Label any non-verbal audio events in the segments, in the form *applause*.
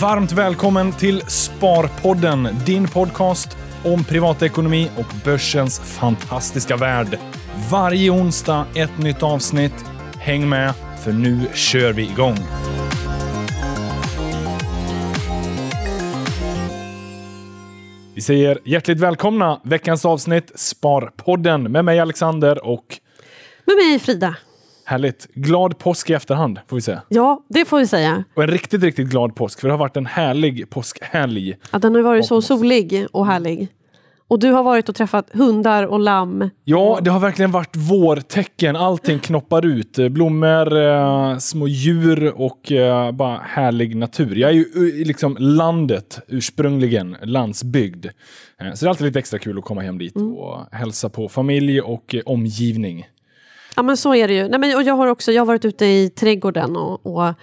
Varmt välkommen till Sparpodden, din podcast om privatekonomi och börsens fantastiska värld. Varje onsdag ett nytt avsnitt. Häng med, för nu kör vi igång. Vi säger hjärtligt välkomna veckans avsnitt Sparpodden med mig Alexander och Med mig Frida härligt glad påsk i efterhand får vi säga. Ja, det får vi säga. Och en riktigt, riktigt glad påsk för det har varit en härlig påskhelg. Att den har varit så solig och härlig. Och du har varit och träffat hundar och lamm. Ja, det har verkligen varit vårtecken. Allting knoppar ut. Blommor, eh, små djur och eh, bara härlig natur. Jag är ju eh, i liksom landet ursprungligen, landsbygd. Eh, så det är alltid lite extra kul att komma hem dit och hälsa på familj och eh, omgivning. Ja men så är det ju. Nej, men, och jag har också jag har varit ute i trädgården och, och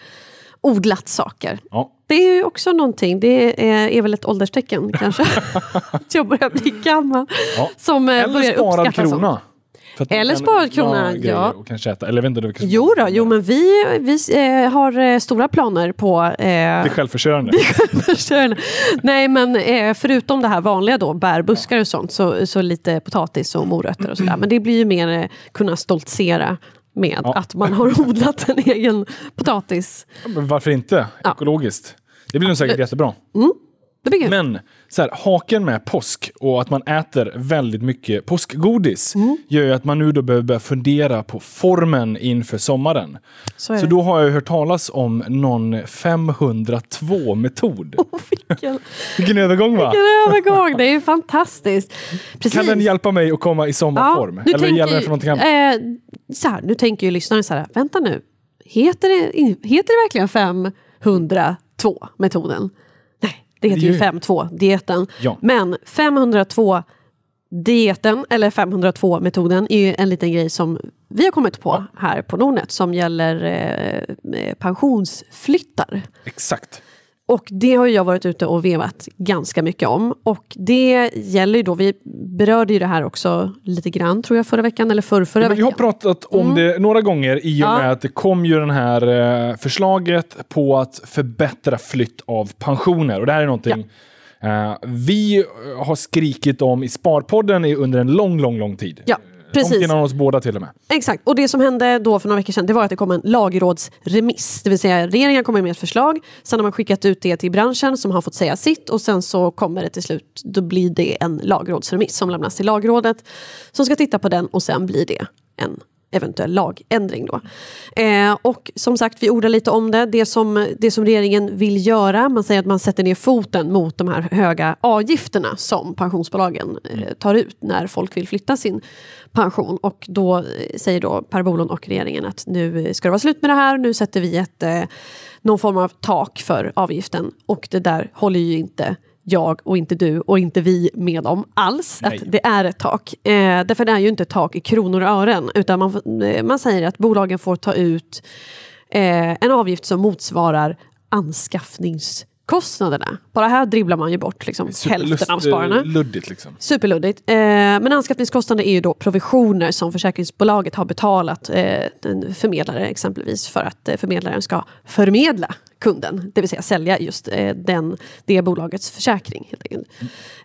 odlat saker. Ja, Det är ju också någonting, det är, är väl ett ålderstecken kanske. *laughs* att jag börjar bli gammal. Ja. Som eh, Eller börjar uppskatta sånt. krona. Man Eller kan sparad krona, ha grejer ja. Och kanske äta. Eller det kanske Jo då, jo men vi, vi eh, har eh, stora planer på eh, Det är självförsörjande. *laughs* Försörjande. Nej men eh, förutom det här vanliga då, bär, buskar och sånt, så, så lite potatis och morötter och sådär. Men det blir ju mer eh, kunna stoltsera med Ja. att man har *laughs* odlat en egen potatis. Men varför inte? Ja. Ekologiskt. Det blir nog säkert jättebra. Det blir kul. Men så här, haken med påsk och att man äter väldigt mycket påskgodis Mm. gör ju att man nu då behöver börja fundera på formen inför sommaren. Så Så då har jag hört talas om någon 502-metod. *laughs* Vilken, Vilken övergång va? vilken övergång, det är ju fantastiskt. Precis. Kan den hjälpa mig att komma i sommarform? nu Eller tänker gäller ju- för någonting annat? Eh, så här, nu tänker ju lyssnaren så här, vänta nu, heter det, heter det verkligen 502-metoden? Det heter ju ju- 5.2-dieten. Ja. Men 502 dieten eller 502-metoden är ju en liten grej som vi har kommit på här på Nordnet som gäller eh, pensionsflyttar. Exakt. Och det har jag varit ute och vevat ganska mycket om. Och det gäller ju då, vi berörde ju det här också lite grann tror jag förra veckan eller förr, förra Men vi har veckan. pratat om det några gånger i och Ja. med att det kom ju den här eh, förslaget på att förbättra flytt av pensioner. Och det här är någonting eh, vi har skrikit om i Sparpodden under en lång, lång, lång tid. Ja, Långt precis. innan oss båda till och med. Exakt, och det som hände då för några veckor sedan det var att det kom en lagrådsremiss. Det vill säga regeringen kommer med ett förslag, sen har man skickat ut det till branschen som har fått säga sitt och sen så kommer det till slut, då blir det en lagrådsremiss som lämnas till lagrådet som ska titta på den och sen blir det en eventuell lagändring. Då. Eh, och som sagt, vi ordar lite om det. Det som, det som regeringen vill göra, man säger att man sätter ner foten mot de här höga avgifterna som pensionsbolagen eh, tar ut när folk vill flytta sin pension. Och då eh, säger då Per Bolund och regeringen att nu ska det vara slut med det här, nu sätter vi ett, eh, någon form av tak för avgiften. Och det där håller ju inte jag och inte du och inte vi med om alls. Nej. Att det är ett tak. Eh, därför det är ju inte ett tak i kronor och ören. Utan man, eh, man säger att bolagen får ta ut eh, en avgift som motsvarar anskaffningskostnaderna. Bara här dribblar man ju bort liksom, hälften av spararna. eh, Luddigt liksom. Superluddigt. Eh, men anskaffningskostnader är ju då provisioner som försäkringsbolaget har betalat eh, en förmedlare exempelvis för att eh, förmedlaren ska förmedla kunden, det vill säga sälja just eh, den, det bolagets försäkring. Helt enkelt.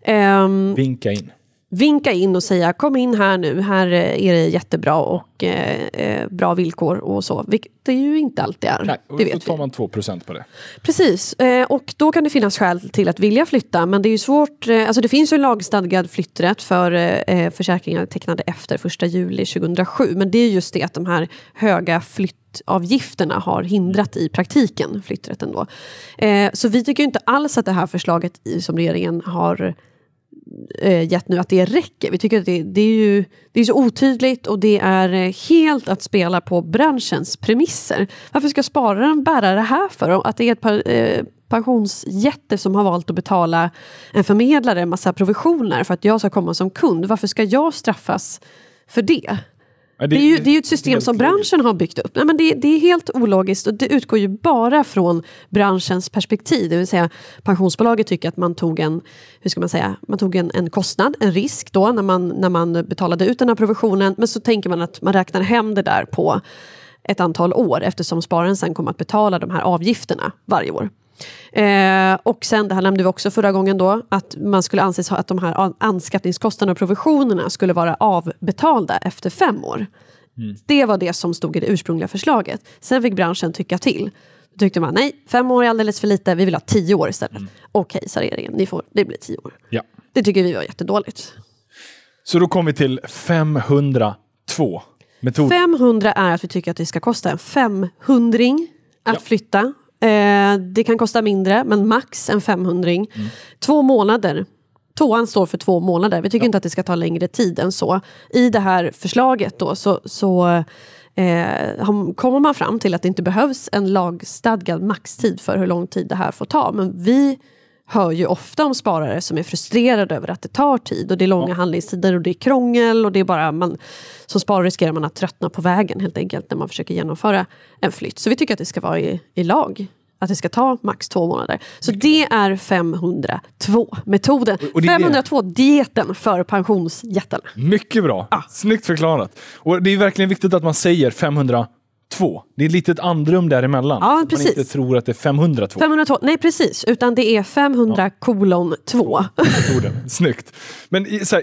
Ehm, Vinka in vinka in och säga kom in här nu, här eh, är det jättebra och eh, eh, bra villkor och så. Vilket det ju inte alltid är. Nej, och det så vet vi. tar man 2 på det. Precis, eh, och då kan det finnas skäl till att vilja flytta men det är ju svårt, eh, alltså det finns ju en lagstadgad flytträtt för eh, försäkringar tecknade efter 1 juli 2007 men det är just det att de här höga flyttavgifterna har hindrat i praktiken flytträtten då. Så vi tycker inte alls att det här förslaget som regeringen har eh, gett nu att det räcker. Vi tycker att det, det är ju det är så otydligt och det är eh, helt att spela på branschens premisser. Varför ska spararen bära det här för? Att det är ett par, eh, pensionsjätte som har valt att betala en förmedlare en massa provisioner för att jag ska komma som kund. Varför ska jag straffas för det? Ja, Det är ju, det är ju ett system som branschen har byggt upp. Nej, men det, det är helt ologiskt och det utgår ju bara från branschens perspektiv. Det vill säga pensionsbolaget tycker att man tog en, hur ska man säga, man tog en, en kostnad, en risk då när man, när man betalade ut den här provisionen. Men så tänker man att man räknar hem det där på ett antal år eftersom spararen sen kommer att betala de här avgifterna varje år. Eh, och sen, det här nämnde vi också förra gången då, att man skulle anses ha att de här an- anskaffningskostnaderna och provisionerna skulle vara avbetalda efter fem år. Det var det som stod i det ursprungliga förslaget. Sen fick branschen tycka till. Då tyckte man nej, fem år är alldeles för lite, vi vill ha tio år istället. Okej, sa regeringen, ni får, det blir tio år. Ja. Det tycker vi var jättedåligt. Så då kom vi till 502 metod. 500 är att vi tycker att det ska kosta en 500 att Ja. flytta. Eh, det kan kosta mindre, men max en 500 Mm. Två månader. Tvåan står för två månader. Vi tycker inte att det ska ta längre tid än så. I det här förslaget då så, så eh, kommer man fram till att det inte behövs en lagstadgad maxtid för hur lång tid det här får ta. Men vi hör ju ofta om sparare som är frustrerade över att det tar tid och det är långa handläggningstider och det är krångel och det är bara man, som sparare riskerar man att tröttna på vägen helt enkelt när man försöker genomföra en flytt. Så vi tycker att det ska vara i, i lag. Att det ska ta max två månader. Så det är 502-metoden. Och det är det. 502-dieten för pensionsjättarna. Mycket bra. Snyggt förklarat. Och det är verkligen viktigt att man säger 502. Det är ett litet andrum däremellan. Ja, Så precis. Man inte tror att det är 502. 502, nej precis, utan det är 500 kolon 2. metoden. *laughs* Snyggt. Men här,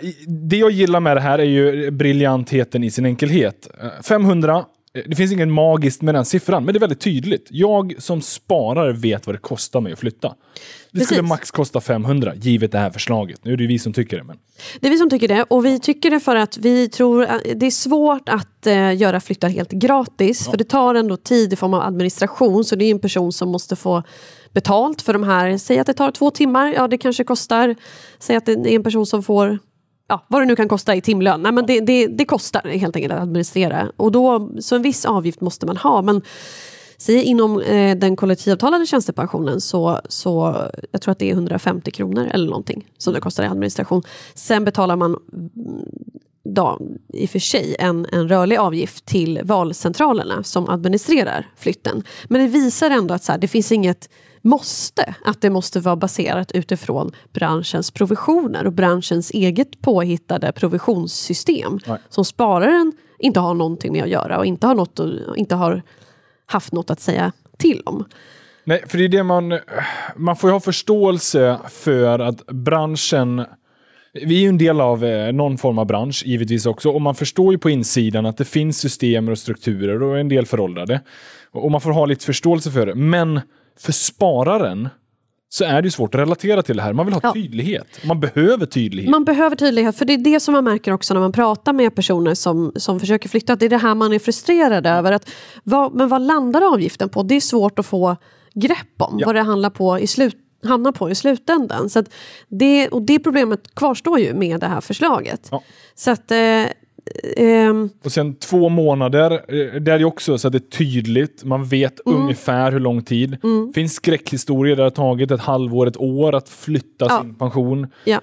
det jag gillar med det här är ju briljantheten i sin enkelhet. Eh, 500, eh, det finns inget magiskt med den siffran, men det är väldigt tydligt. Jag som sparare vet vad det kostar mig att flytta. Det skulle Precis. max kosta 500, givet det här förslaget. Nu är det vi som tycker det, men Det är vi som tycker det och vi tycker det för att vi tror att det är svårt att eh, göra flyttar helt gratis för det tar ändå tid i form av administration så det är en person som måste få betalt för de här. Säg att det tar två timmar, ja det kanske kostar. Säg att det är en person som får Ja, vad det nu kan kosta i timlön. Nej, men det, det, det kostar helt enkelt att administrera. Och då, så en viss avgift måste man ha. Men säg inom eh, den kollektivavtalade tjänstepensionen så, så jag tror att det är 150 kronor eller någonting som det kostar i administration. Sen betalar man mm, då, i och för sig en, en rörlig avgift till valcentralerna som administrerar flytten. Men det visar ändå att så här, det finns inget måste, att det måste vara baserat utifrån branschens provisioner och branschens eget påhittade provisionssystem Nej. som spararen inte har någonting med att göra och inte har, något, att- inte har haft något att säga till om. Nej, för det är det man... Man får ju ha förståelse för att branschen... Vi är ju en del av eh, någon form av bransch, givetvis också. Och man förstår ju på insidan att det finns system och strukturer och en del föråldrade. Och och man får ha lite förståelse för det. Men för spararen så är det ju svårt att relatera till det här. Man vill ha Ja. tydlighet. Man behöver tydlighet. Man behöver tydlighet, för det är det som man märker också när man pratar med personer som, som försöker flytta. Det är det här man är frustrerad över. Att, vad, men vad landar avgiften på? Det är svårt att få grepp om Ja. vad det handlar på i slut, hamnar på i slutändan. Så det, och det problemet kvarstår ju med det här förslaget. Ja. Så att... Eh, ehm, Och sen två månader, eh, det är ju också så att det är tydligt. Man vet Mm. ungefär hur lång tid. Det finns skräckhistorier där det har tagit ett halvår, ett år att flytta Ja. sin pension. ja.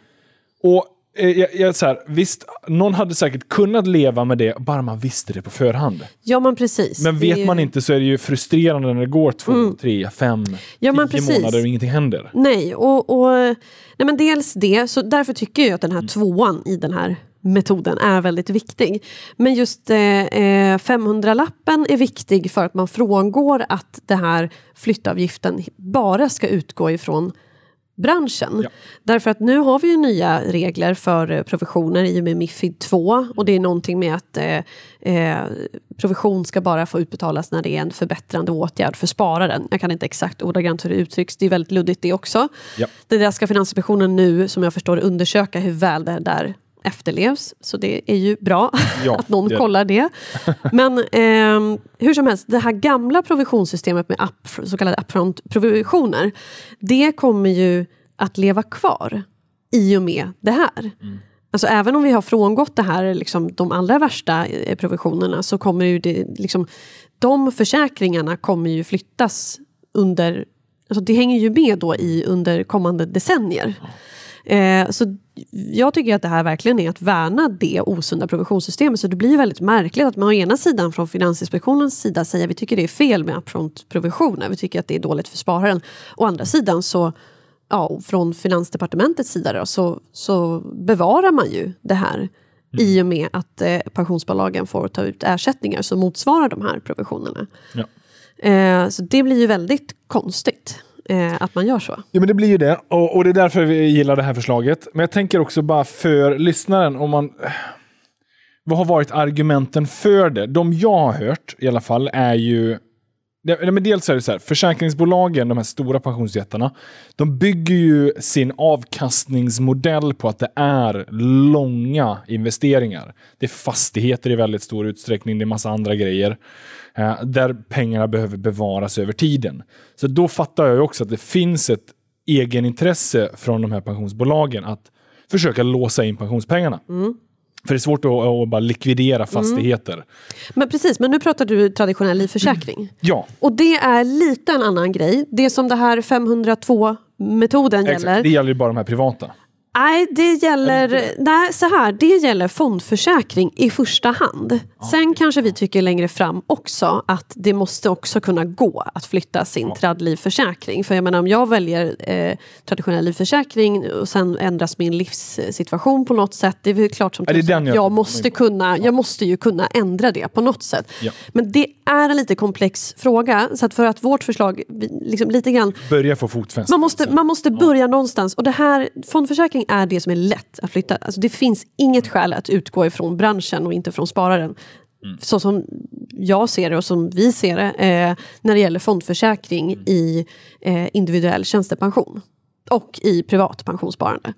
Och eh, jag, jag, så här, visst, någon hade säkert kunnat leva med det bara man visste det på förhand. ja, men precis. Men vet ju- man inte så är det ju frustrerande när det går två, tre, fem, Ja, tio precis. månader och ingenting händer. Nej, och, och nej men dels det, så därför tycker jag att den här tvåan i den här metoden är väldigt viktig. Men just eh, eh, 500-lappen är viktig för att man frångår att det här flyttavgiften bara ska utgå ifrån branschen. Ja. Därför att nu har vi ju nya regler för eh, provisioner i och med Mifid 2 och det är någonting med att eh, eh, provision ska bara få utbetalas när det är en förbättrande åtgärd för spararen. Jag kan inte exakt ordagrant hur det uttrycks, det är väldigt luddigt det också. Ja. Det där ska Finansinspektionen nu, som jag förstår undersöka hur väl det där efterlevs. Så det är ju bra *laughs* Ja, att någon det- kollar det. Men ehm, hur som helst, det här gamla provisionssystemet med up, så kallade upfront-provisioner, det kommer ju att leva kvar i och med det här. Alltså även om vi har frångått det här, liksom, de allra värsta eh, provisionerna, så kommer ju det, liksom, de försäkringarna kommer ju flyttas under, alltså det hänger ju med då i under kommande decennier. Eh, så jag tycker att det här verkligen är att värna det osunda provisionssystemet. Så det blir väldigt märkligt att man å ena sidan från Finansinspektionens sida säger att vi tycker det är fel med upfront-provisioner. Vi tycker att det är dåligt för spararen. Å andra sidan så ja, från Finansdepartementets sida då, så, så bevarar man ju det här i och med att eh, pensionsbolagen får ta ut ersättningar som motsvarar de här provisionerna. Ja. Eh, så det blir ju väldigt konstigt eh, att man gör så. Ja, men det blir ju det. Och, och det är därför vi gillar det här förslaget. Men jag tänker också bara för lyssnaren, om man... Vad har varit argumenten för det? De jag har hört i alla fall är ju... Ja, men dels är det så här, försäkringsbolagen, de här stora pensionsjättarna, de bygger ju sin avkastningsmodell på att det är långa investeringar. Det är fastigheter i väldigt stor utsträckning, det är massa andra grejer där pengarna behöver bevaras över tiden. Så då fattar jag också att det finns ett egenintresse från de här pensionsbolagen att försöka låsa in pensionspengarna. För det är svårt att, att bara likvidera fastigheter. Men precis, men nu pratar du traditionell livförsäkring. Ja, Och det är lite en annan grej. Det som det här 502-metoden exakt. gäller. Det gäller ju bara de här privata. Nej, det gäller, nej, så här, det gäller fondförsäkring i första hand. Sen kanske vi tycker längre fram också att det måste också kunna gå att flytta sin tradlivförsäkring. För jag menar om jag väljer eh, traditionell livförsäkring och sen ändras min livssituation på något sätt. Det är väl klart som Ja, tusan jag- jag, måste kunna, jag måste ju kunna ändra det på något sätt. Ja. Men det är en lite komplex fråga. Så att för att vårt förslag liksom lite grann Börja få fotfäste. man måste, man måste börja någonstans. Och det här, fondförsäkring är det som är lätt att flytta. Alltså det finns inget skäl att utgå ifrån branschen och inte från spararen. Så som jag ser det och som vi ser det eh, när det gäller fondförsäkring i eh, individuell tjänstepension och i privat pensionssparande.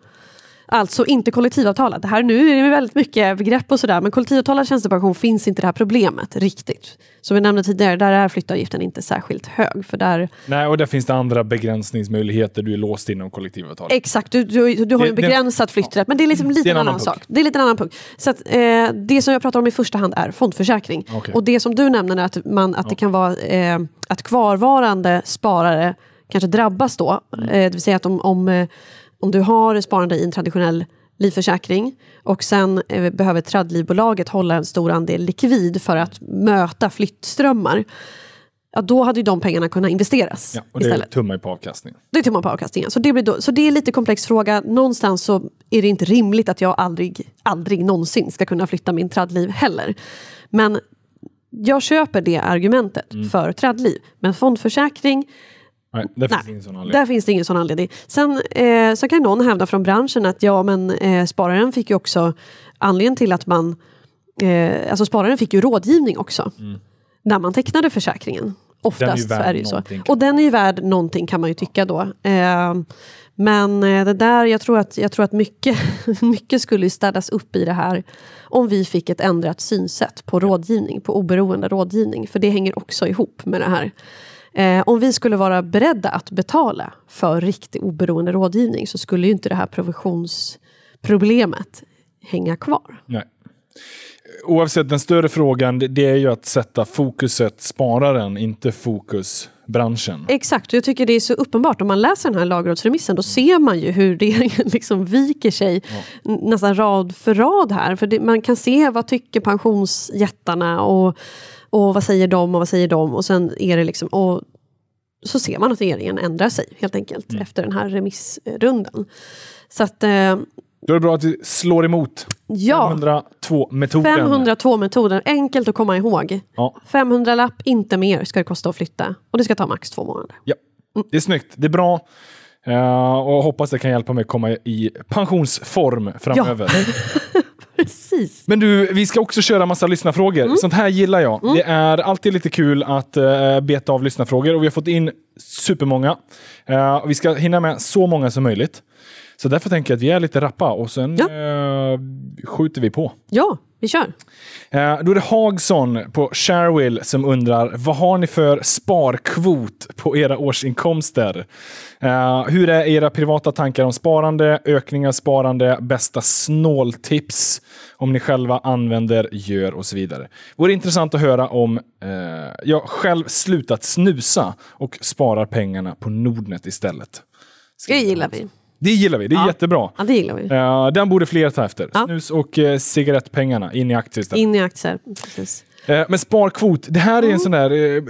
Alltså inte kollektivavtalat. Det här, nu är det väldigt mycket begrepp och sådär men kollektivavtalad tjänstepension finns inte det här problemet riktigt. Som vi nämnde tidigare, där är flyttavgiften inte särskilt hög. För där, Nej, och där finns det andra begränsningsmöjligheter. Du är låst inom kollektivavtal. Exakt, du, du, du har ju en Det- det- begränsad flytträtt men det är liksom lite Det är en annan, annan sak. Det är lite en annan punkt. Så att, eh, det som jag pratar om i första hand är fondförsäkring. Okej. Och det som du nämner är att, man, att det kan vara eh, att kvarvarande sparare kanske drabbas då. Mm. Eh, det vill säga att om, om, eh, om du har sparande i en traditionell livförsäkring och sen eh, behöver tradlivbolaget hålla en stor andel likvid för att möta flyttströmmar. Ja, då hade ju de pengarna kunnat investeras Ja, och det istället. tummar ju på avkastningen. Det tummar på avkastningen. Så det, blir då, så det är en lite komplex fråga. Någonstans så är det inte rimligt att jag aldrig, aldrig någonsin ska kunna flytta min tradliv heller. Men jag köper det argumentet Mm. för tradliv. Men fondförsäkring, Nej, där finns Nej, ingen sån anledning. där finns det ingen sån anledning. Sen eh, så kan någon hävda från branschen att ja men eh, spararen fick ju också anledningen till att man eh, alltså spararen fick ju rådgivning också när man tecknade försäkringen. Mm. Den är Oftast är det ju så. Och den är ju värd någonting kan man ju tycka då. Eh, men eh, det där, jag tror att, jag tror att mycket, *laughs* mycket skulle städas upp i det här om vi fick ett ändrat synsätt på rådgivning, på oberoende rådgivning. För det hänger också ihop med det här. Eh, om vi skulle vara beredda att betala för riktig oberoende rådgivning så skulle ju inte det här provisionsproblemet hänga kvar. Nej. Oavsett, den större frågan det, är ju att sätta fokuset spararen, inte fokus branschen. Exakt, jag tycker det är så uppenbart. Om man läser den här lagrådsremissen då ser man ju hur *laughs* regeringen liksom viker sig n- nästan rad för rad här. För det, man kan se vad tycker pensionsjättarna och, och vad säger de och vad säger de och sen är det liksom och så ser man att regeringen ändrar sig helt enkelt efter den här remissrundan. Så att eh, Då är det bra att vi slår emot ja, 502-metoden. 502-metoden, enkelt att komma ihåg. Ja, 500-lapp, inte mer ska det kosta att flytta. Och det ska ta max två månader. ja. Det är snyggt, det är bra. Eh, och hoppas det kan hjälpa mig att komma i pensionsform framöver. *laughs* Precis. Men du, vi ska också köra massa lyssnarfrågor. Mm. Sånt här gillar jag. Det är alltid lite kul att uh, beta av lyssnarfrågor och vi har fått in supermånga. Uh, vi ska hinna med så många som möjligt. Så därför tänker jag att vi är lite rappa och sen Ja. eh, skjuter vi på. Ja, vi kör. Eh, då är det Hagson på Sharewill som undrar vad har ni för sparkvot på era årsinkomster? Eh, hur är era privata tankar om sparande, ökning av sparande, bästa snåltips om ni själva använder, gör och så vidare. Vore intressant att höra om eh, jag själv slutat snusa och sparar pengarna på Nordnet istället. Det gillar vi. Det gillar vi, det är Ja. jättebra. Ja, det gillar vi. Eh, den borde fler ta efter. Ja. Snus och eh, cigarettpengarna in i aktier istället. In i aktier. Precis. Eh, men sparkvot, det här är en sån där... Eh,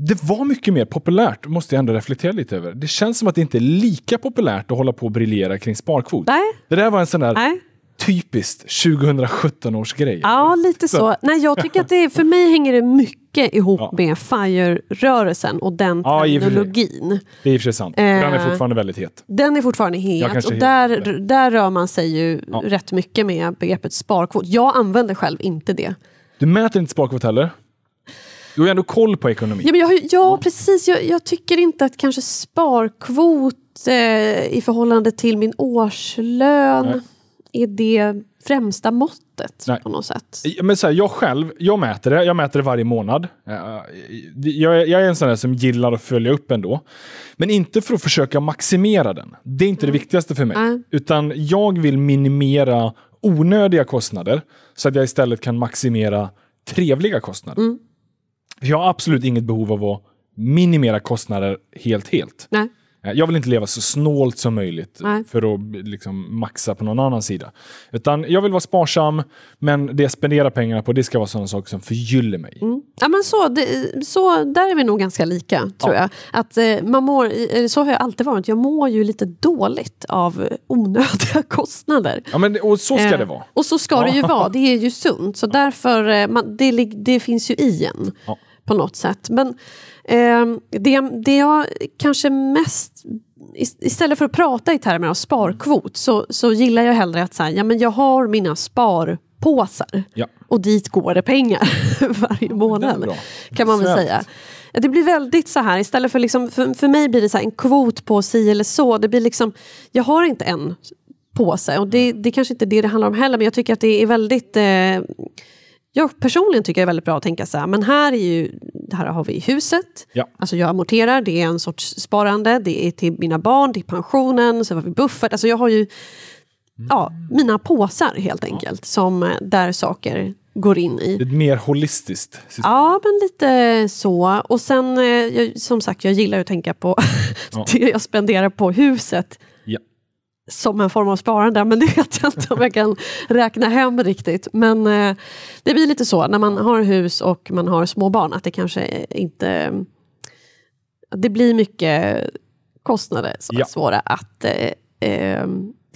det var mycket mer populärt, måste jag ändå reflektera lite över. Det känns som att det inte är lika populärt att hålla på och briljera kring sparkvot. Nej, Det där var en sån där nej. typiskt 2017 års grej. Ja, lite så. Nej, jag tycker att det, för mig hänger det mycket mycket ihop Ja. med FIRE-rörelsen och den Ja, terminologin. Det är i och för sig sant. Den är Eh, fortfarande väldigt het. Den är fortfarande het och är där, där rör man sig ju Ja. rätt mycket med begreppet sparkvot. Jag använder själv inte det. Du mäter inte sparkvot heller? Du har ju ändå koll på ekonomi. Ja, men jag, ja precis. Jag, jag tycker inte att kanske sparkvot eh, i förhållande till min årslön Nej. är det främsta måttet Nej. på något sätt. Men så här, jag själv, jag mäter det. Jag mäter det varje månad. Eh, Jag, är- jag är en sån där som gillar att följa upp ändå. Men inte för att försöka maximera den. Det är inte det viktigaste för mig. Nej. Utan jag vill minimera onödiga kostnader så att jag istället kan maximera trevliga kostnader. Mm. Jag har absolut inget behov av att minimera kostnader helt, helt. Nej. Eh, Jag vill inte leva så snålt som möjligt Nej. för att liksom maxa på någon annan sida. Utan jag vill vara sparsam, men det jag spenderar pengarna på det ska vara sådana saker som förgyller mig. Mm. Ja, men så, det, så, där är vi nog ganska lika, tror Ja. jag. Att, eh, man mår, så har jag alltid varit. Jag mår ju lite dåligt av onödiga *laughs* kostnader. Ja, men, och så ska Eh, det vara. Och så ska det ju vara, det är ju sunt. Så därför, eh, man, det, det finns ju i en Ja. På något sätt. Men ehm, det, det jag kanske mest, is- istället för att prata i termer av sparkvot så, så gillar jag hellre att säga, ja men jag har mina sparpåsar Ja. och dit går det pengar *laughs* varje månad. Kan man väl säga. Det blir väldigt så här, istället för, liksom, för, för mig blir det så här en kvot på si eller så. Det blir liksom, jag har inte en påse och det, det är kanske inte det det handlar om heller men jag tycker att det är väldigt eh, jag personligen tycker det är väldigt bra att tänka så här, men här, är ju, här har vi huset, Ja. alltså jag amorterar, det är en sorts sparande, det är till mina barn, till pensionen, så har vi buffert, alltså jag har ju ja, mina påsar helt enkelt, som, eh, där saker går in i. Det är ett mer holistiskt system. Ja, men lite så. Och sen, eh, som sagt, jag gillar att tänka på Ja. *laughs* det jag spenderar på huset Ja. Som en form av sparande, men det vet jag inte om jag kan räkna hem riktigt. Men eh, det blir lite så när man har hus och man har små barn att det kanske inte... Det blir mycket kostnader som Ja. är svåra att eh, eh,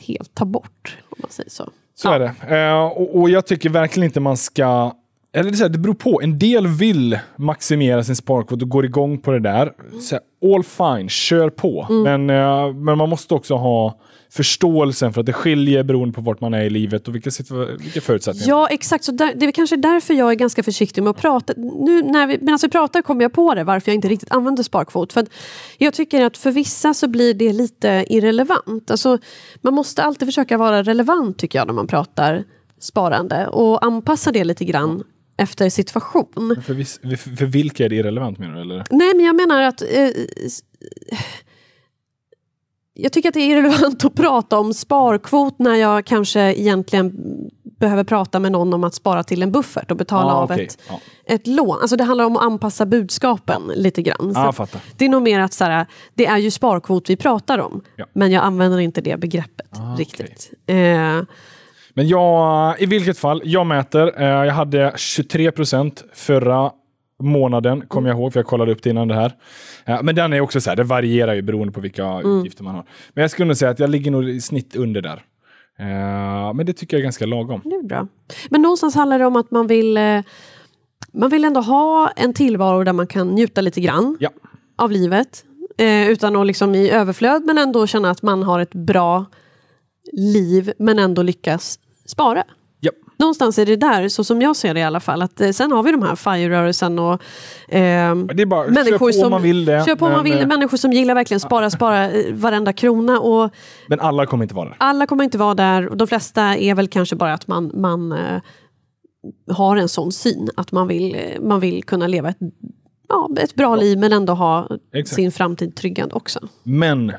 helt ta bort, om man säger så. Så Ja. är det. Eh, och, och jag tycker verkligen inte man ska... Eller det, så här, det beror på. En del vill maximera sin sparkvot och går igång på det där. Så här, all fine, kör på. Men, eh, men man måste också ha förståelsen för att det skiljer beroende på vart man är i livet och vilka, vilka förutsättningar. Ja, exakt. Så där, det är kanske därför jag är ganska försiktig med att prata. Nu när vi, medan vi pratar kommer jag på det, varför jag inte riktigt använder sparkvot. För jag tycker att för vissa så blir det lite irrelevant. Alltså, man måste alltid försöka vara relevant tycker jag när man pratar sparande och anpassa det lite grann efter situation. För, viss, för, vilka är det irrelevant menar du? Eller? Nej, men jag menar att eh, jag tycker att det är irrelevant att prata om sparkvot när jag kanske egentligen behöver prata med någon om att spara till en buffert och betala Ah, av okej. ett, Ja. ett lån. Alltså det handlar om att anpassa budskapen lite grann. Ah, att fattar. det är nog mer att så här, det är ju sparkvot vi pratar om. Ja. Men jag använder inte det begreppet Ah, riktigt. Eh, Men jag, i vilket fall, jag mäter. Eh, jag hade 23 procent förra månaden, kommer jag ihåg, för jag kollade upp det innan det här. Eh, men den är också så här, det varierar ju beroende på vilka utgifter man har. Men jag skulle nog säga att jag ligger nog i snitt under där. Eh, men det tycker jag är ganska lagom. Det är bra. Men någonstans handlar det om att man vill, eh, man vill ändå ha en tillvaro där man kan njuta lite grann Ja. av livet. Eh, utan att liksom i överflöd men ändå känna att man har ett bra liv men ändå lyckas spara. Ja. Någonstans är det där, så som jag ser det i alla fall. Att, eh, sen har vi de här FIRE-rörelsen och Det är bara, människor som, om man vill det. Kör på om man men, vill. eh, Människor som gillar verkligen spara, spara eh, varenda krona. Och Men alla kommer inte vara där. alla kommer inte vara där och de flesta är väl kanske bara att man, man eh, har en sån syn att man vill, eh, man vill kunna leva ett, ja, ett bra liv men ändå ha Exakt. sin framtid tryggad också. Men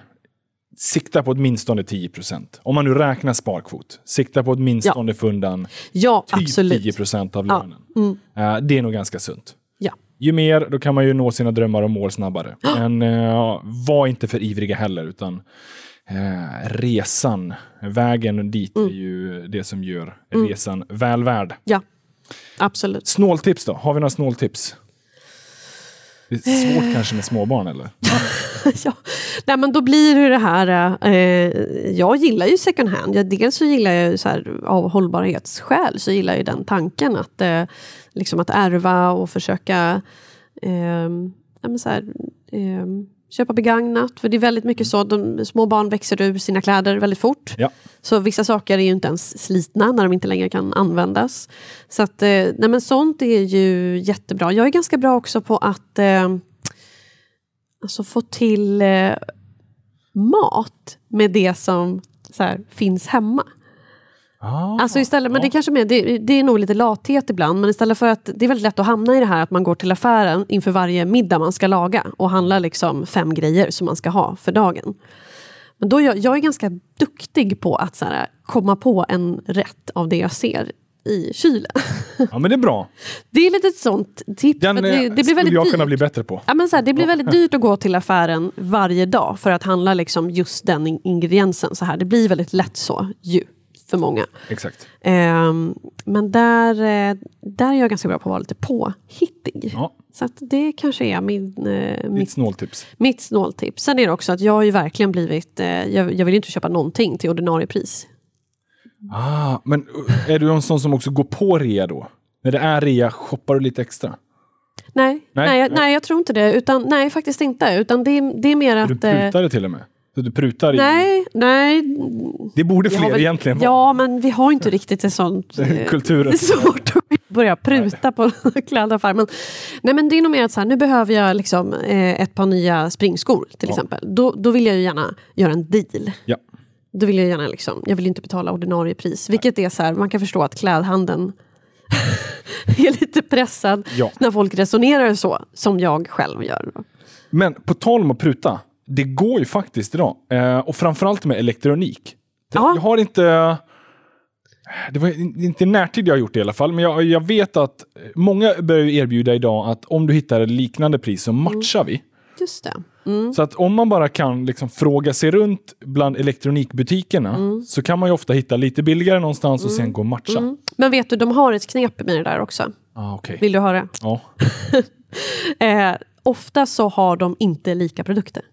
sikta på åtminstone 10 procent. Om man nu räknar sparkvot. Sikta på åtminstone få undan Ja, typ absolut. 10 procent av Ja. lönen. Mm. Eh, det är nog ganska sunt. Ja. Ju mer, då kan man ju nå sina drömmar och mål snabbare. Men eh, var inte för ivriga heller, utan eh, resan, vägen dit Mm. är ju det som gör resan väl värd. ja, absolut. Snåltips då? Har vi några snåltips? Det är svårt kanske med småbarn eller? *laughs* *laughs* ja. Nej, men då blir det det här, eh, jag gillar ju second hand. Jag, dels så gillar jag så här, av hållbarhetsskäl så gillar jag den tanken att, eh, liksom att ärva och försöka eh, ja, så här, eh, köpa begagnat. För det är väldigt mycket så, de, små barn växer ur sina kläder väldigt fort. Ja. Så vissa saker är ju inte ens slitna när de inte längre kan användas. Så att, eh, nej men sånt är ju jättebra. Jag är ganska bra också på att eh, alltså få till eh, mat med det som så här, finns hemma. Ah, Alltså istället, men det, är kanske mer, det, det är nog lite lathet ibland, men istället för att det är väldigt lätt att hamna i det här att man går till affären inför varje middag man ska laga och handlar liksom fem grejer som man ska ha för dagen. Men då jag, jag är ganska duktig på att så här, komma på en rätt av det jag ser i kylen. ja, men det är bra. Det är lite ett sånt tips. Den för eh, det, det blir väldigt jag dyrt. kunna bli bättre på. Ja, men så här, det blir väldigt dyrt att gå till affären varje dag för att handla liksom just den in- ingrediensen. Så här. Det blir väldigt lätt så ju, för många. Exakt. Ehm, men där, eh, där är jag ganska bra på att vara lite påhittig. Ja, Så det kanske är min, eh, mitt, snåltips. mitt snåltips. Sen är det också att jag har ju verkligen blivit... Eh, jag, jag vill inte köpa någonting till ordinarie pris. Ah, men är du en sån som också går på rea då? När det är rea, shoppar du lite extra? Nej, nej, Nej, jag, nej. nej. jag tror inte det. Utan, nej, faktiskt inte. Utan det, det är mer Du att... eh, prutar det till och med? Så du prutar i... nej, nej. Det borde fler väl- egentligen vara. Ja, men vi har inte riktigt sånt... eh, Kulturen. Det *laughs* är svårt att börja pruta på *laughs* klädaffär. Men, nej, men det är nog mer att så här, nu behöver jag liksom, eh, ett par nya springskor till Ja. exempel. Då, då vill jag ju gärna göra en deal. Ja. Då vill jag gärna liksom, jag vill inte betala ordinarie pris. Vilket är så här, man kan förstå att klädhandeln *laughs* är lite pressad Ja. när folk resonerar så, som jag själv gör. Men på tal om att pruta. Det går ju faktiskt idag. Eh, och framförallt med elektronik. Ja. Jag har inte... Det var inte i närtid jag har gjort det i alla fall, men jag, jag vet att många börjar ju erbjuda idag att om du hittar ett liknande pris så matchar vi. Just det. Mm. Så att om man bara kan liksom fråga sig runt bland elektronikbutikerna så kan man ju ofta hitta lite billigare någonstans och sen gå och matcha. Mm. Men vet du, de har ett knep med det där också. Ah, okej. Vill du höra? Ja. *laughs* Eh, ofta så har de inte lika produkter.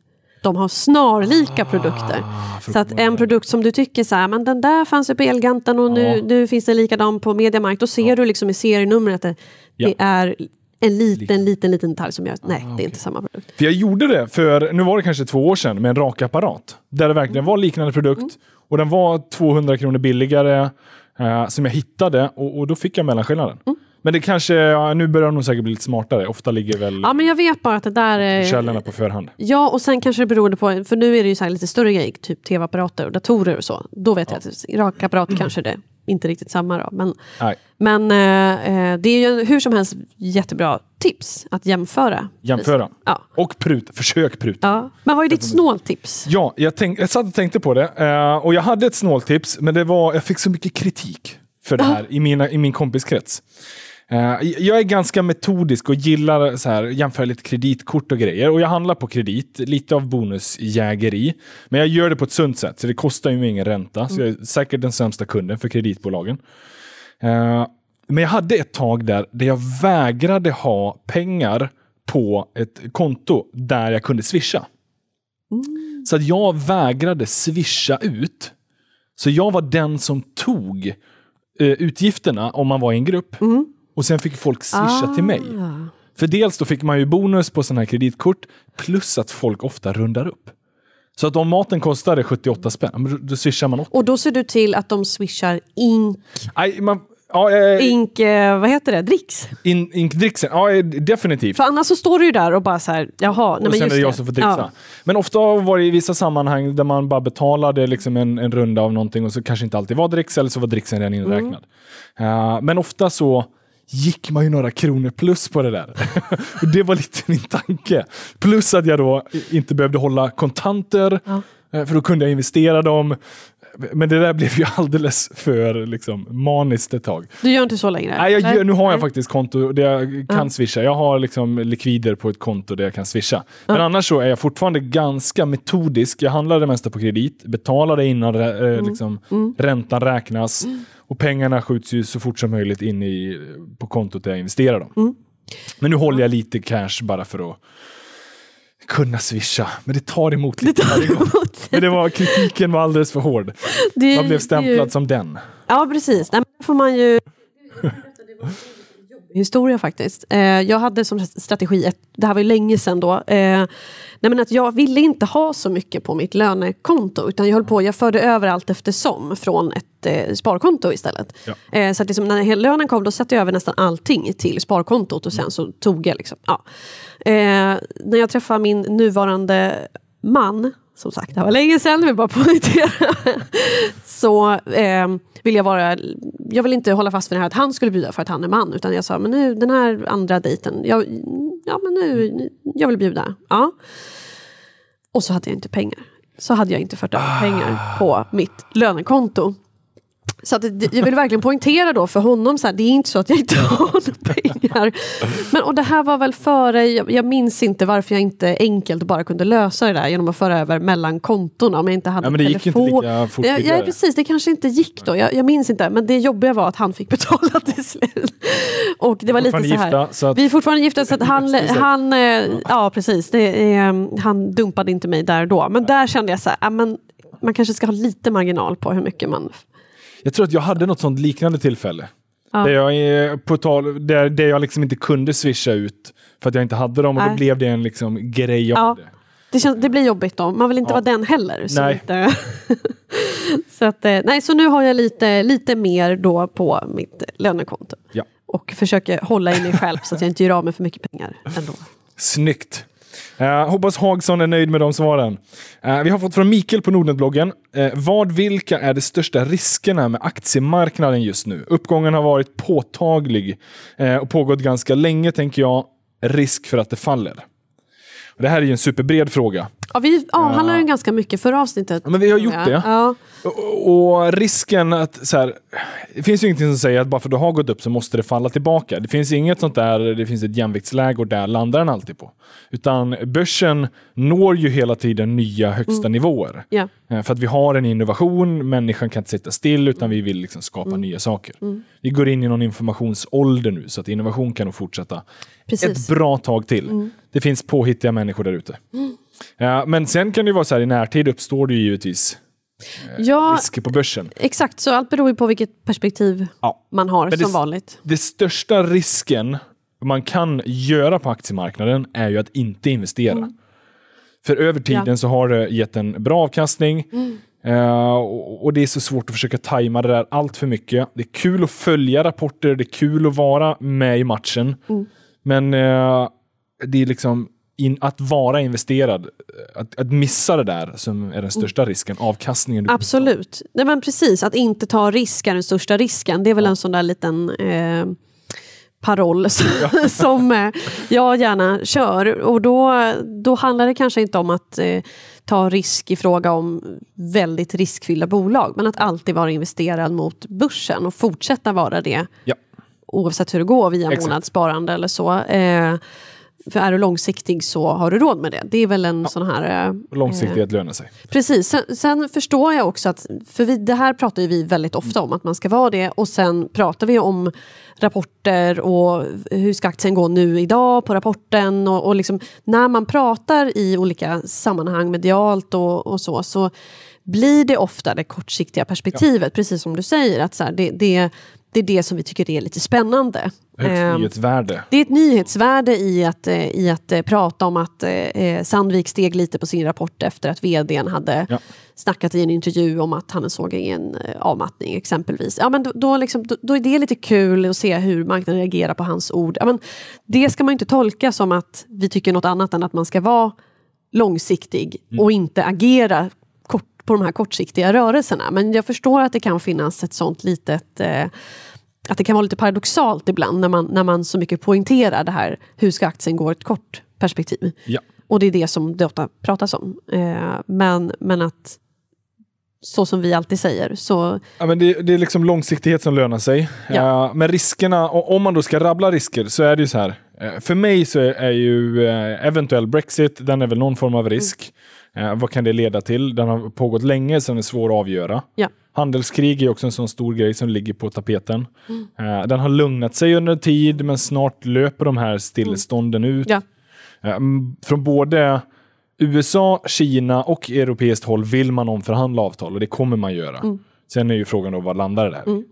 De har snarlika produkter. för Så att en produkt som du tycker så här, men den där fanns ju på Elganten och nu, Ja. nu finns det likadan på Mediamarkt. Då ser du liksom i serienumret att det, Ja. det är en liten, liten, liten detalj som gör att nej, det är inte samma produkt. För jag gjorde det för, nu var det kanske två år sedan, med en rakapparat. Där det verkligen var liknande produkt. Och den var 200 kronor billigare eh, som jag hittade och, och då fick jag mellanskillnaden. Men det kanske, ja, nu börjar de säkert bli lite smartare. Ofta ligger väl Ja, men jag vet bara att det där... är- källorna på förhand. Ja, och sen kanske det beror på, för nu är det ju så lite större grejer, typ tv-apparater och datorer och så. Då vet jag att rakapparat kanske det inte riktigt samma då. Men, Nej, men eh, eh, det är ju hur som helst jättebra tips att jämföra. jämföra. Ja. Och prut, försök pruta. Ja. Men vad är ditt snåltips? Ja, jag, tänk, jag satt och tänkte på det. eh, och jag hade ett snåltips, men det var, jag fick så mycket kritik för det här i, mina, i min kompiskrets. Eh, jag är ganska metodisk och gillar så här, jämföra lite kreditkort och grejer. Och jag handlar på kredit, lite av bonusjägeri. Men jag gör det på ett sunt sätt, så det kostar ju mig ingen ränta. Så jag är säkert den sämsta kunden för kreditbolagen. Eh, men jag hade ett tag där, där jag vägrade ha pengar på ett konto där jag kunde swisha. Så att jag vägrade swisha ut. Så jag var den som tog eh, utgifterna om man var i en grupp. Och sen fick folk swisha till mig. Ah. För dels då fick man ju bonus på sådana här kreditkort, plus att folk ofta rundar upp. Så att om maten kostade 78 spänn, då, swishar man 80. Och då ser du till att de swishar ink, Nej, man, ja, eh, ink eh, vad heter det, dricks. in, inkdricksen, ja eh, definitivt. För annars så står du ju där och bara så här, jaha, nej och men sen just är det jag som får dricksa. Ja. Men ofta var det i vissa sammanhang där man bara betalade liksom en, en runda av någonting och så kanske inte alltid var dricks eller så var dricksen redan inräknad. Mm. Eh, men ofta så gick man ju några kronor plus på det där. *laughs* och det var lite min tanke. Plus att jag då inte behövde hålla kontanter, Ja. eh, för då kunde jag investera dem. Men det där *laughs* blev ju alldeles för liksom, maniskt ett tag. Du gör inte så längre? Nej, jag, eller? nu har jag Nej. faktiskt konto där jag kan swisha. Jag har liksom likvider på ett konto där jag kan swisha. Men annars så är jag fortfarande ganska metodisk. Jag handlar det mesta på kredit, betalar det innan eh, liksom, räntan räknas och pengarna skjuts ju så fort som möjligt in i, på kontot där jag investerar dem. Men nu håller jag lite cash bara för att kunna swisha, men det tar emot lite Det tar emot. Men det var, kritiken var alldeles för hård. Det- Man blev stämplad ju- som den. Ja, precis. Nej, men får man ju... *laughs* Historia faktiskt. Eh, jag hade som strategi, ett, det här var ju länge sedan då, eh, nej men att jag ville inte ha så mycket på mitt lönekonto utan jag höll på, jag förde över allt eftersom från ett eh, sparkonto istället. Ja. Eh, så att liksom, när lönen kom då satte jag över nästan allting till sparkontot och sen så tog jag liksom, ja. Eh, när jag träffade min nuvarande man, som sagt det var länge sedan, vill bara poängtera, *laughs* så eh, vill jag vara, jag vill inte hålla fast vid det här att han skulle bjuda för att han är man, utan jag sa men nu den här andra dejten, jag, ja men nu, jag vill bjuda. Ja. Och så hade jag inte pengar. Så hade jag inte fört över pengar på mitt lönekonto. Så att jag vill verkligen poängtera då för honom, så här, det är inte så att jag inte har några pengar. Men, och det här var väl före, jag, jag minns inte varför jag inte enkelt bara kunde lösa det där genom att föra över mellan kontona om jag inte hade Ja, men det gick inte telefon. lika fort Ja, ja, tidigare. precis, det kanske inte gick då. Jag, jag minns inte, men det jobbiga var att han fick betala *laughs* till slut. Och det var lite så här. gifta, så att- Vi är fortfarande gifta så att han, *laughs* han, eh, ja precis, det, är, han dumpade inte mig där då. Men där kände jag så här, ja, men man kanske ska ha lite marginal på hur mycket man... Jag tror att jag hade något sånt liknande tillfälle. Ja. Där jag, på tal, där, där jag liksom inte kunde swisha ut för att jag inte hade dem och då Nej. blev det en liksom grej av Ja. det. Det, känns, det blir jobbigt då, man vill inte Ja. vara den heller. Så, Nej. Inte, *laughs* så, att, eh, nej, så nu har jag lite, lite mer då på mitt lönekonto. Ja. Och försöker hålla i mig själv så att jag inte gör av med för mycket pengar ändå. Snyggt! Uh, hoppas Hagsson är nöjd med de svaren. Uh, vi har fått från Mikael på Nordnetbloggen. Uh, vad, vilka är de största riskerna med aktiemarknaden just nu? Uppgången har varit påtaglig och pågått ganska länge, tänker jag. Risk för att det faller. Och det här är ju en superbred fråga. Ja, vi avhandlade den ganska mycket förra avsnittet. Ja, men vi har gjort det. Ja. Och, och risken att så här, det finns ju ingenting som säger att bara för att du har gått upp så måste det falla tillbaka. Det finns inget sånt där, det finns ett jämviktsläge och där landar den alltid på. Utan börsen når ju hela tiden nya högsta nivåer. Ja. Eh, För att vi har en innovation, människan kan inte sitta still utan vi vill liksom skapa nya saker. Vi går in i någon informationsålder nu så att innovation kan nog fortsätta Precis. ett bra tag till. Det finns påhittiga människor där ute. Ja, men sen kan det ju vara så här i närtid uppstår det ju givetvis Ja, risker på börsen. exakt. Så allt beror ju på vilket perspektiv Ja. man har Men det- som vanligt. Det största risken man kan göra på aktiemarknaden är ju att inte investera. För över tiden Ja. så har det gett en bra avkastning. Eh, och, och det är så svårt att försöka tajma det där allt för mycket. Det är kul att följa rapporter, det är kul att vara med i matchen. Men eh, det är liksom in, att vara investerad, att, att missa det där som är den största risken, avkastningen. Absolut. Nej, men precis, att inte ta risk är den största risken. Det är väl en sån där liten eh, paroll som, *laughs* som eh, jag gärna kör. Och då, då handlar det kanske inte om att eh, ta risk i fråga om väldigt riskfyllda bolag, men att alltid vara investerad mot börsen och fortsätta vara det Ja. oavsett hur det går via Exakt. månadssparande eller så. Eh, för är du långsiktig så har du råd med det. Det är väl en sån här... Eh, Långsiktighet lönar sig. Precis, sen, sen förstår jag också att, för vi, det här pratar vi väldigt ofta om att man ska vara det. Och sen pratar vi om rapporter och hur ska aktien gå nu idag på rapporten? Och, och liksom, när man pratar i olika sammanhang medialt och, och så, så blir det ofta det kortsiktiga perspektivet, precis som du säger, att så här, det, det, det är det som vi tycker är lite spännande. Högst Ehm, nyhetsvärde. det är ett nyhetsvärde i att, eh, i att eh, prata om att eh, Sandvik steg lite på sin rapport efter att vdn hade Ja. snackat i en intervju om att han såg en avmattning exempelvis. Ja, men då, då, liksom, då, då är det lite kul att se hur marknaden reagerar på hans ord. Ja, men det ska man inte tolka som att vi tycker något annat än att man ska vara långsiktig och inte agera på de här kortsiktiga rörelserna. Men jag förstår att det kan finnas ett sånt litet eh, att det kan vara lite paradoxalt ibland när man, när man så mycket poängterar det här, hur ska aktien gå i ett kort perspektiv? Ja. Och det är det som det ofta pratas om. Eh, men, men att så som vi alltid säger, så Ja, men det, det är liksom långsiktighet som lönar sig. Ja. Eh, men riskerna, om man då ska rabbla risker så är det ju så här. för mig så är, är ju eventuell Brexit, den är väl någon form av risk. Eh, vad kan det leda till? Den har pågått länge så den är svår att avgöra. ja, Handelskrig är också en sån stor grej som ligger på tapeten. Eh, den har lugnat sig under tid men snart löper de här stillestånden ut. ja, Eh, mm, Från både USA, Kina och europeiskt håll vill man omförhandla avtal och det kommer man göra. Mm. Sen är ju frågan då, vad landar det där?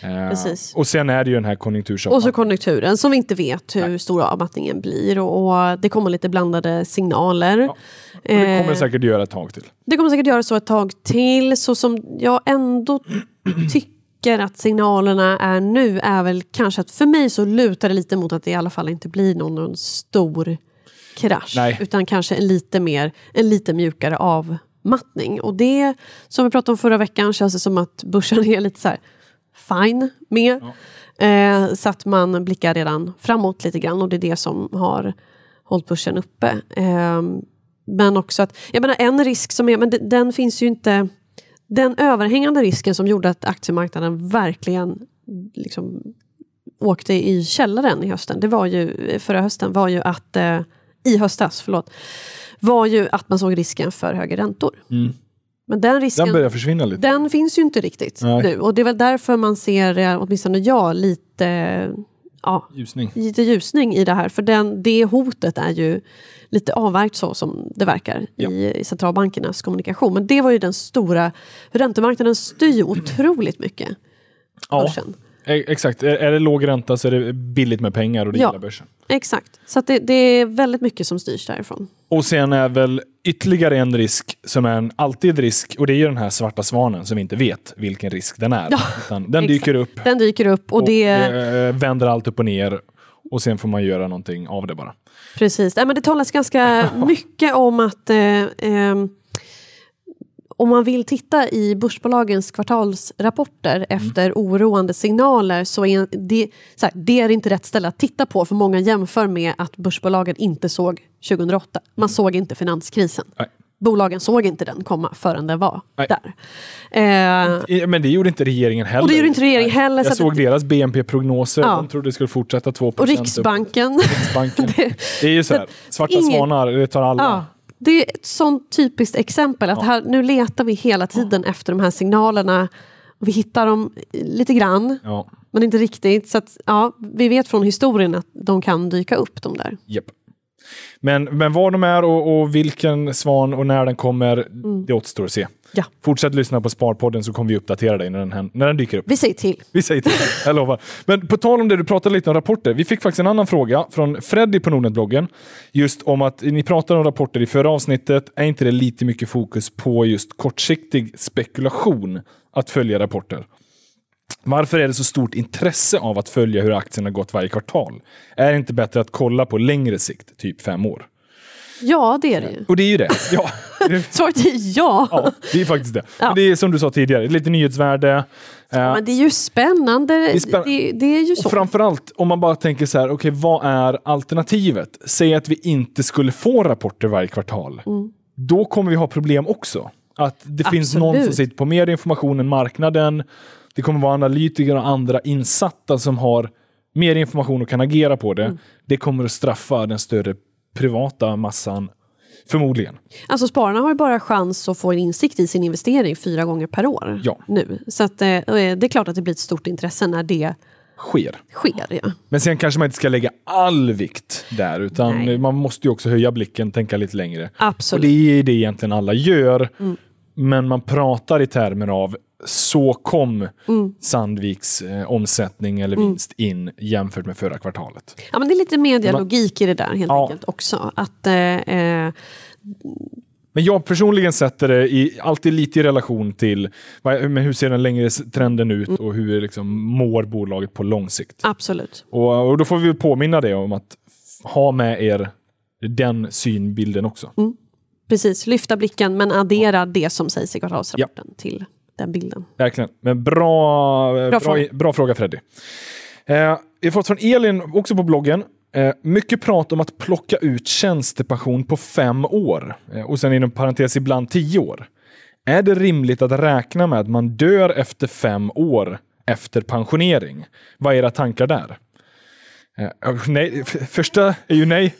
Eh, Precis. och sen är det ju den här konjunktursoppan. Och så konjunkturen som vi inte vet hur stor avmattningen blir och, och det kommer lite blandade signaler. Ja. Och det kommer Eh, säkert göra ett tag till. Det kommer säkert göra så ett tag till. Så som jag ändå *clears throat* tycker att signalerna är nu är väl kanske att för mig så lutar det lite mot att det i alla fall inte blir någon, någon stor krasch. Nej. Utan kanske en lite, mer, en lite mjukare avmattning. Och det som vi pratade om förra veckan känns det som att börsen *laughs* är lite så här fine med. Eh, så att man blickar redan framåt lite grann och det är det som har hållit börsen uppe. Eh, men också att, jag menar en risk som är, men de- den finns ju inte, den överhängande risken som gjorde att aktiemarknaden verkligen liksom åkte i källaren i hösten, det var ju, förra hösten var ju att, eh, i höstas, förlåt, var ju att man såg risken för högre räntor. Mm. Men den risken, Den börjar försvinna lite. den finns ju inte riktigt Nej. nu och det är väl därför man ser, eh, åtminstone jag, lite, ja, Ljusning. lite ljusning i det här. För den, det hotet är ju lite avvärjt så som det verkar Ja. i, i centralbankernas kommunikation. Men det var ju den stora, räntemarknaden styr otroligt mycket Ja, börsen. E- exakt. Är, det låg ränta så är det billigt med pengar och det Ja. gillar börsen. Exakt, så det, det är väldigt mycket som styrs därifrån. Och sen är väl ytterligare en risk som är en alltid risk och det är ju den här svarta svanen som vi inte vet vilken risk den är. Ja, den dyker upp Den dyker upp och, och det, eh, vänder allt upp och ner och sen får man göra någonting av det bara. Precis, Nej, men det talas ganska *laughs* mycket om att eh, ehm, om man vill titta i börsbolagens kvartalsrapporter efter oroande signaler så är det, så här, det är inte rätt ställe att titta på för många jämför med att börsbolagen inte såg 2008. Man såg inte finanskrisen. Nej. Bolagen såg inte den komma förrän den var Nej. där. Eh, Men det gjorde inte regeringen heller. och det gjorde inte regeringen heller. Jag Så såg deras BNP-prognoser. Ja. De trodde det skulle fortsätta 2 och Riksbanken. Riksbanken. *laughs* det är ju så här. Svarta ingen- svanar, det tar alla. Ja, det är ett sånt typiskt exempel. Att här, nu letar vi hela tiden efter de här signalerna. Vi hittar dem lite grann, men inte riktigt. Så att, ja, vi vet från historien att de kan dyka upp de där. Japp. Men, men var de är och, och vilken svan och när den kommer, det återstår att se. Ja. Fortsätt lyssna på Sparpodden så kommer vi uppdatera dig när den, när den dyker upp. Vi säger till. Vi säger till, jag lovar. Men på tal om det, du pratade lite om rapporter. Vi fick faktiskt en annan fråga från Freddy på Nordnet-bloggen. Just om att ni pratar om rapporter i förra avsnittet. Är inte det lite mycket fokus på just kortsiktig spekulation att följa rapporter? Varför är det så stort intresse av att följa hur aktierna gått varje kvartal? Är det inte bättre att kolla på längre sikt, typ fem år? Ja, det är det ju. Och det är ju det. Ja, *laughs* Svaret är ja. ja, det är faktiskt det. Ja. Det är som du sa tidigare, lite nyhetsvärde. Eh, Men det är ju spännande. Det är spänn- det, det är ju så. Och framförallt om man bara tänker så här, okej vad är alternativet? Säg att vi inte skulle få rapporter varje kvartal. Mm. Då kommer vi ha problem också. Att det finns någon som Absolut. sitter på mer information än marknaden. Det kommer vara analytiker och andra insatta som har mer information och kan agera på det. Mm. Det kommer att straffa den större privata massan. Förmodligen. Alltså spararna har ju bara chans att få en insikt i sin investering fyra gånger per år Ja. nu. Så att, eh, det är klart att det blir ett stort intresse när det Sker. sker. Ja. Men sen kanske man inte ska lägga all vikt där, utan Nej. man måste ju också höja blicken, tänka lite längre. Absolut. Och det är det egentligen alla gör. Men man pratar i termer av så kom Sandviks eh, omsättning eller vinst in jämfört med förra kvartalet. Ja, men det är lite medialogik i det där helt Ja. enkelt också. Att, eh, eh, Men jag personligen sätter det i, alltid lite i relation till men hur ser den längre trenden ut och hur liksom mår bolaget på lång sikt. absolut. Och, och då får vi påminna det om att ha med er den synbilden också. Precis, lyfta blicken men addera det som sägs i kvartalsrapporten till den bilden. Verkligen. Men bra, bra, bra, fråga. bra fråga Freddy. Eh, vi har fått från Elin också på bloggen. Eh, mycket prat om att plocka ut tjänstepension på fem år eh, och sen inom parentes ibland tio år. Är det rimligt att räkna med att man dör efter fem år efter pensionering? Vad är era tankar där? Eh, nej, första är ju nej.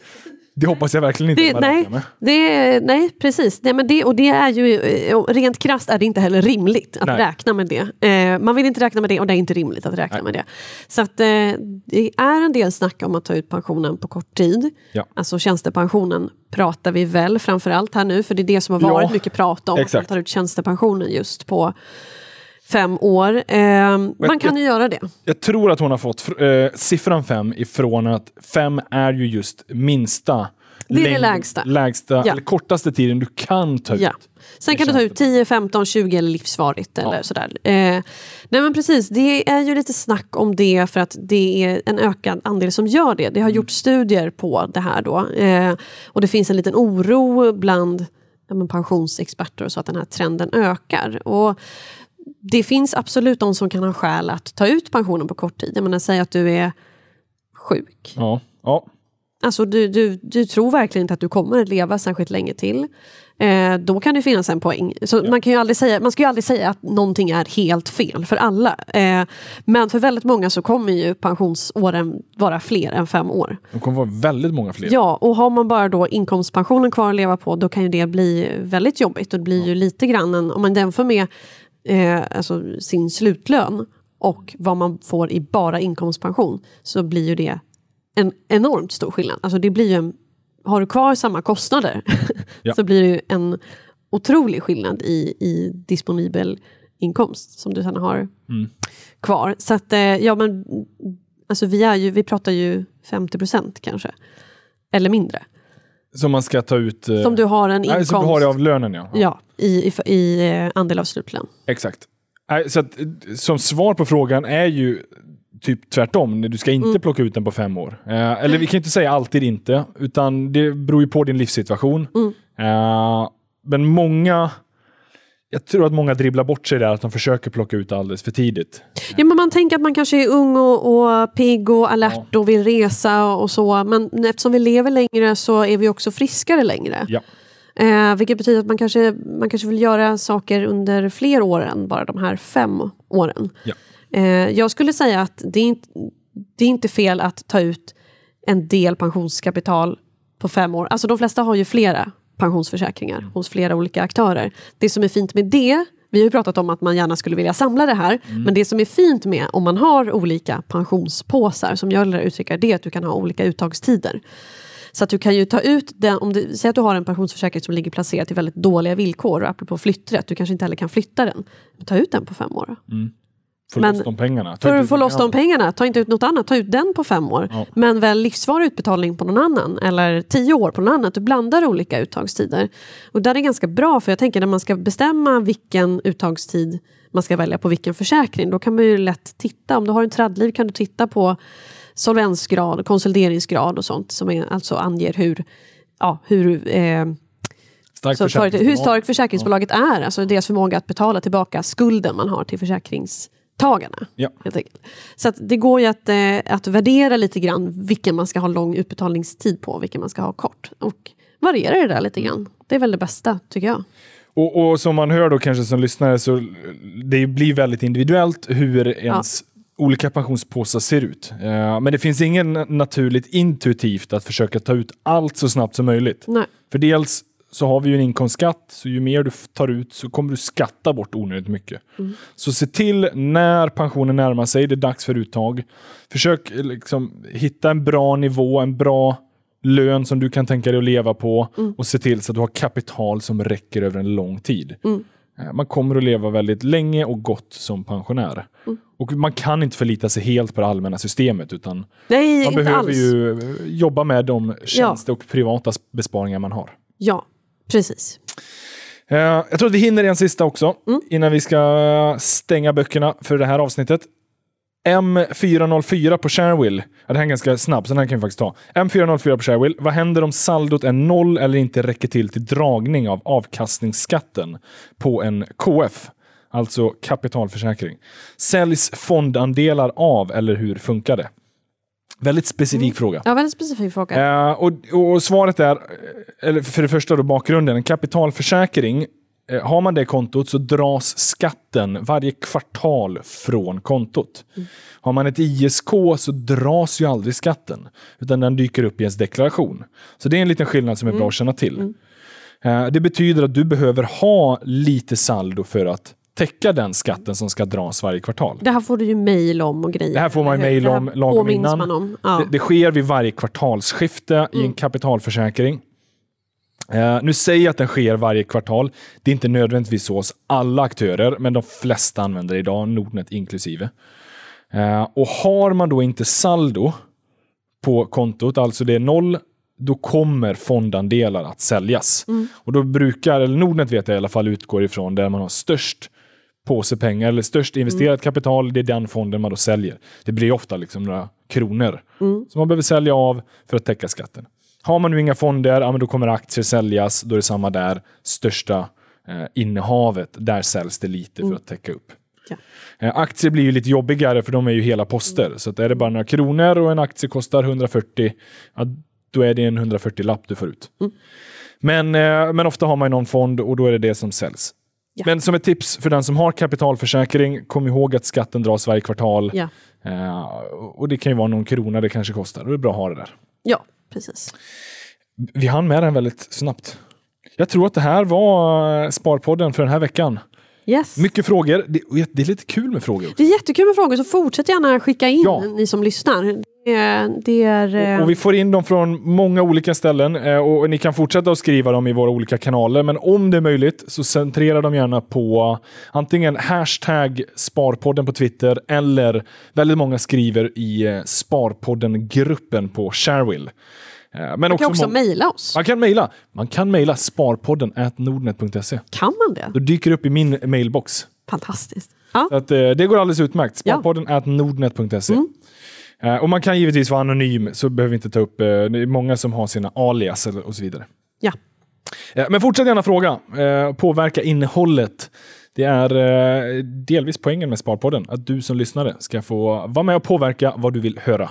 Det hoppas jag verkligen inte Det, nej, med. det, nej, precis. Det, men det, och det är ju, eh, rent krasst är det inte heller rimligt att Nej. räkna med det. Eh, man vill inte räkna med det och det är inte rimligt att räkna Nej. med det. Så att, eh, det är en del snack om att ta ut pensionen på kort tid. Ja. Alltså tjänstepensionen pratar vi väl framför allt här nu, för det är det som har varit Ja, mycket prat om. Att man exakt. tar ut tjänstepensionen just på fem år. Eh, man kan ju göra det. Jag tror att hon har fått eh, siffran 5 ifrån att 5 är ju just minsta Det är det lägsta. lägsta Ja. eller kortaste tiden du kan ta ut. Ja. Sen kan du ta ut 10, 15, 20 eller livsvarigt. Eller Ja. sådär. Eh, nej men precis, det är ju lite snack om det för att det är en ökad andel som gör det. Mm. Det har gjorts studier på det här då. Eh, och det finns en liten oro bland ja, pensionsexperter och så att den här trenden ökar. Och det finns absolut de som kan ha skäl att ta ut pensionen på kort tid. Jag menar, säg att du är sjuk. Ja. ja. Alltså du, du, du tror verkligen inte att du kommer att leva särskilt länge till. Eh, då kan det finnas en poäng. Så man, kan ju aldrig säga, man ska ju aldrig säga att någonting är helt fel för alla. Eh, men för väldigt många så kommer ju pensionsåren vara fler än fem år. Det kommer vara väldigt många fler. Ja, och har man bara då inkomstpensionen kvar att leva på då kan ju det bli väldigt jobbigt. Och det blir ju lite grann en, om man jämför med eh, alltså sin slutlön och vad man får i bara inkomstpension så blir ju det en enormt stor skillnad. Alltså det blir ju en, har du kvar samma kostnader *laughs* Ja. så blir det ju en otrolig skillnad i, i disponibel inkomst som du sen har Mm. kvar. Så att, eh, ja men, alltså vi, är ju, vi pratar ju 50 procent kanske. Eller mindre. Som man ska ta ut... eh, Som du har en Nej, inkomst som du har av lönen ja. ja, i, i, i eh, andel av slutlön. Exakt. Nej, Så att, eh, som svar på frågan är ju typ tvärtom. Du ska inte Mm. plocka ut den på fem år. Eh, eller vi kan inte säga alltid inte, utan det beror ju på din livssituation. Mm. Eh, men många... Jag tror att många dribblar bort sig där, att de försöker plocka ut alldeles för tidigt. Ja, men man tänker att man kanske är ung och, och pigg och alert och vill resa och så. Men eftersom vi lever längre så är vi också friskare längre. Ja. Eh, vilket betyder att man kanske, man kanske vill göra saker under fler år än bara de här fem åren. Ja. Eh, jag skulle säga att det är, inte, det är inte fel att ta ut en del pensionskapital på fem år. Alltså de flesta har ju flera pensionsförsäkringar hos flera olika aktörer. Det som är fint med det, vi har ju pratat om att man gärna skulle vilja samla det här, men det som är fint med om man har olika pensionspåsar, som jag vill uttrycka det, är att du kan ha olika uttagstider. Så att du kan ju ta ut den, om du säger att du har en pensionsförsäkring som ligger placerad till väldigt dåliga villkor och apropå flytträtt, du kanske inte heller kan flytta den. Ta ut den på fem år. Få Men- loss de pengarna. Ta För att få loss de pengarna, ta inte ut något annat, ta ut den på fem år. Ja. Men väl livsvarig utbetalning på någon annan, eller tio år på någon annan. Du blandar olika uttagstider. Och där är ganska bra, för jag tänker när man ska bestämma vilken uttagstid man ska välja på vilken försäkring, då kan man ju lätt titta. Om du har en tradliv kan du titta på solvensgrad, konsolideringsgrad och sånt som är, alltså anger hur, ja, hur eh, företag, hur starkt försäkringsbolaget är, alltså deras förmåga att betala tillbaka skulden man har till försäkringstagarna. Ja. Så det går ju att, eh, att värdera lite grann vilken man ska ha lång utbetalningstid på och vilken man ska ha kort. Och variera det där lite grann. Det är väl det bästa, tycker jag. Och, och som man hör då kanske som lyssnare så det blir väldigt individuellt hur ens olika pensionspåsar ser ut. Eh, men det finns ingen naturligt intuitivt att försöka ta ut allt så snabbt som möjligt. Nej. För dels så har vi ju en inkomstskatt, så ju mer du tar ut så kommer du skatta bort onödigt mycket. Så se till när pensionen närmar sig, det är dags för uttag. Försök eh, liksom hitta en bra nivå, en bra lön som du kan tänka dig att leva på och se till så att du har kapital som räcker över en lång tid. Eh, Man kommer att leva väldigt länge och gott som pensionär. Och man kan inte förlita sig helt på det allmänna systemet utan Nej, man behöver alls. ju eh, jobba med de tjänste och privata besparingar man har. Ja, precis. Eh, jag tror att vi hinner en sista också Mm. innan vi ska stänga böckerna för det här avsnittet. M404 på Sharewill. Ja, det här är ganska snabb, så den här kan vi faktiskt ta. M404 på Sharewill. Vad händer om saldot är noll eller inte räcker till till dragning av avkastningsskatten på en KF? Alltså kapitalförsäkring. Säljs fondandelar av eller hur funkar det? Väldigt specifik fråga. Ja, väldigt specifik fråga. Eh, och, och svaret är, eh, eller för det första då bakgrunden, en kapitalförsäkring eh, har man det kontot så dras skatten varje kvartal från kontot. Har man ett ISK så dras ju aldrig skatten, utan den dyker upp i ens deklaration. Så det är en liten skillnad som är bra att känna till. Eh, Det betyder att du behöver ha lite saldo för att täcka den skatten som ska dras varje kvartal. Det här får du ju mejl om och grejer. Det här får man ju mejl om lagom innan. Man om. Ja. Mm. Det, det sker vid varje kvartalsskifte i en kapitalförsäkring. Eh, nu säger jag att den sker varje kvartal. Det är inte nödvändigtvis så hos alla aktörer, men de flesta använder det idag, Nordnet inklusive. Eh, och har man då inte saldo på kontot, alltså det är noll, då kommer fondandelar att säljas. Och då brukar, eller Nordnet vet jag i alla fall, utgår ifrån där man har störst påse pengar eller störst investerat kapital, det är den fonden man då säljer. Det blir ofta liksom några kronor som man behöver sälja av för att täcka skatten. Har man nu inga fonder, ja, då kommer aktier säljas. Då är det samma där. Största eh, innehavet, där säljs det lite för att täcka upp. Ja. Eh, aktier blir ju lite jobbigare för de är ju hela poster. Så att är det bara några kronor och en aktie kostar 140, ja, då är det en 140-lapp du får ut. Men, eh, men ofta har man någon fond och då är det det som säljs. Ja. Men som ett tips för den som har kapitalförsäkring, kom ihåg att skatten dras varje kvartal. Ja. Eh, och det kan ju vara någon krona det kanske kostar. Är det bra att ha det där. ja, precis. Vi hann med den väldigt snabbt. Jag tror att det här var eh, Sparpodden för den här veckan. Yes. Mycket frågor. Det, och det är lite kul med frågor också. Det är jättekul med frågor, så fortsätt gärna skicka in Ja. ni som lyssnar. Är, eh, Och vi får in dem från många olika ställen eh, och ni kan fortsätta att skriva dem i våra olika kanaler. Men om det är möjligt så centrera dem gärna på antingen hashtag Sparpodden på Twitter eller väldigt många skriver i eh, Sparpodden-gruppen på Sharewill. Men man kan också mejla oss. man kan mejla. Man kan mejla sparpodden nordnet.se. Kan man det? Då dyker det upp i min mailbox. Fantastiskt. Ja. Att, det går alldeles utmärkt. Ja. Mm. Sparpodden nordnet.se. Eh, och man kan givetvis vara anonym, så behöver vi inte ta upp... Eh, det är många som har sina alias och så vidare. ja. Eh, men fortsätt gärna fråga. Eh, påverka innehållet. Det är eh, delvis poängen med Sparpodden, att du som lyssnare ska få vara med och påverka vad du vill höra.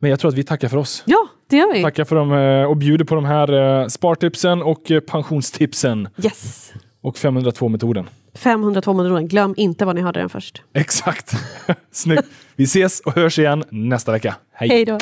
Men jag tror att vi tackar för oss. Ja, det gör vi. Tackar för dem eh, och bjuder på de här eh, spartipsen och eh, pensionstipsen Yes. och 502-metoden. 502 miljoner. Glöm inte vad ni hörde den först. Exakt. *laughs* Snyggt. Vi ses och hörs igen nästa vecka. Hej! Hej då.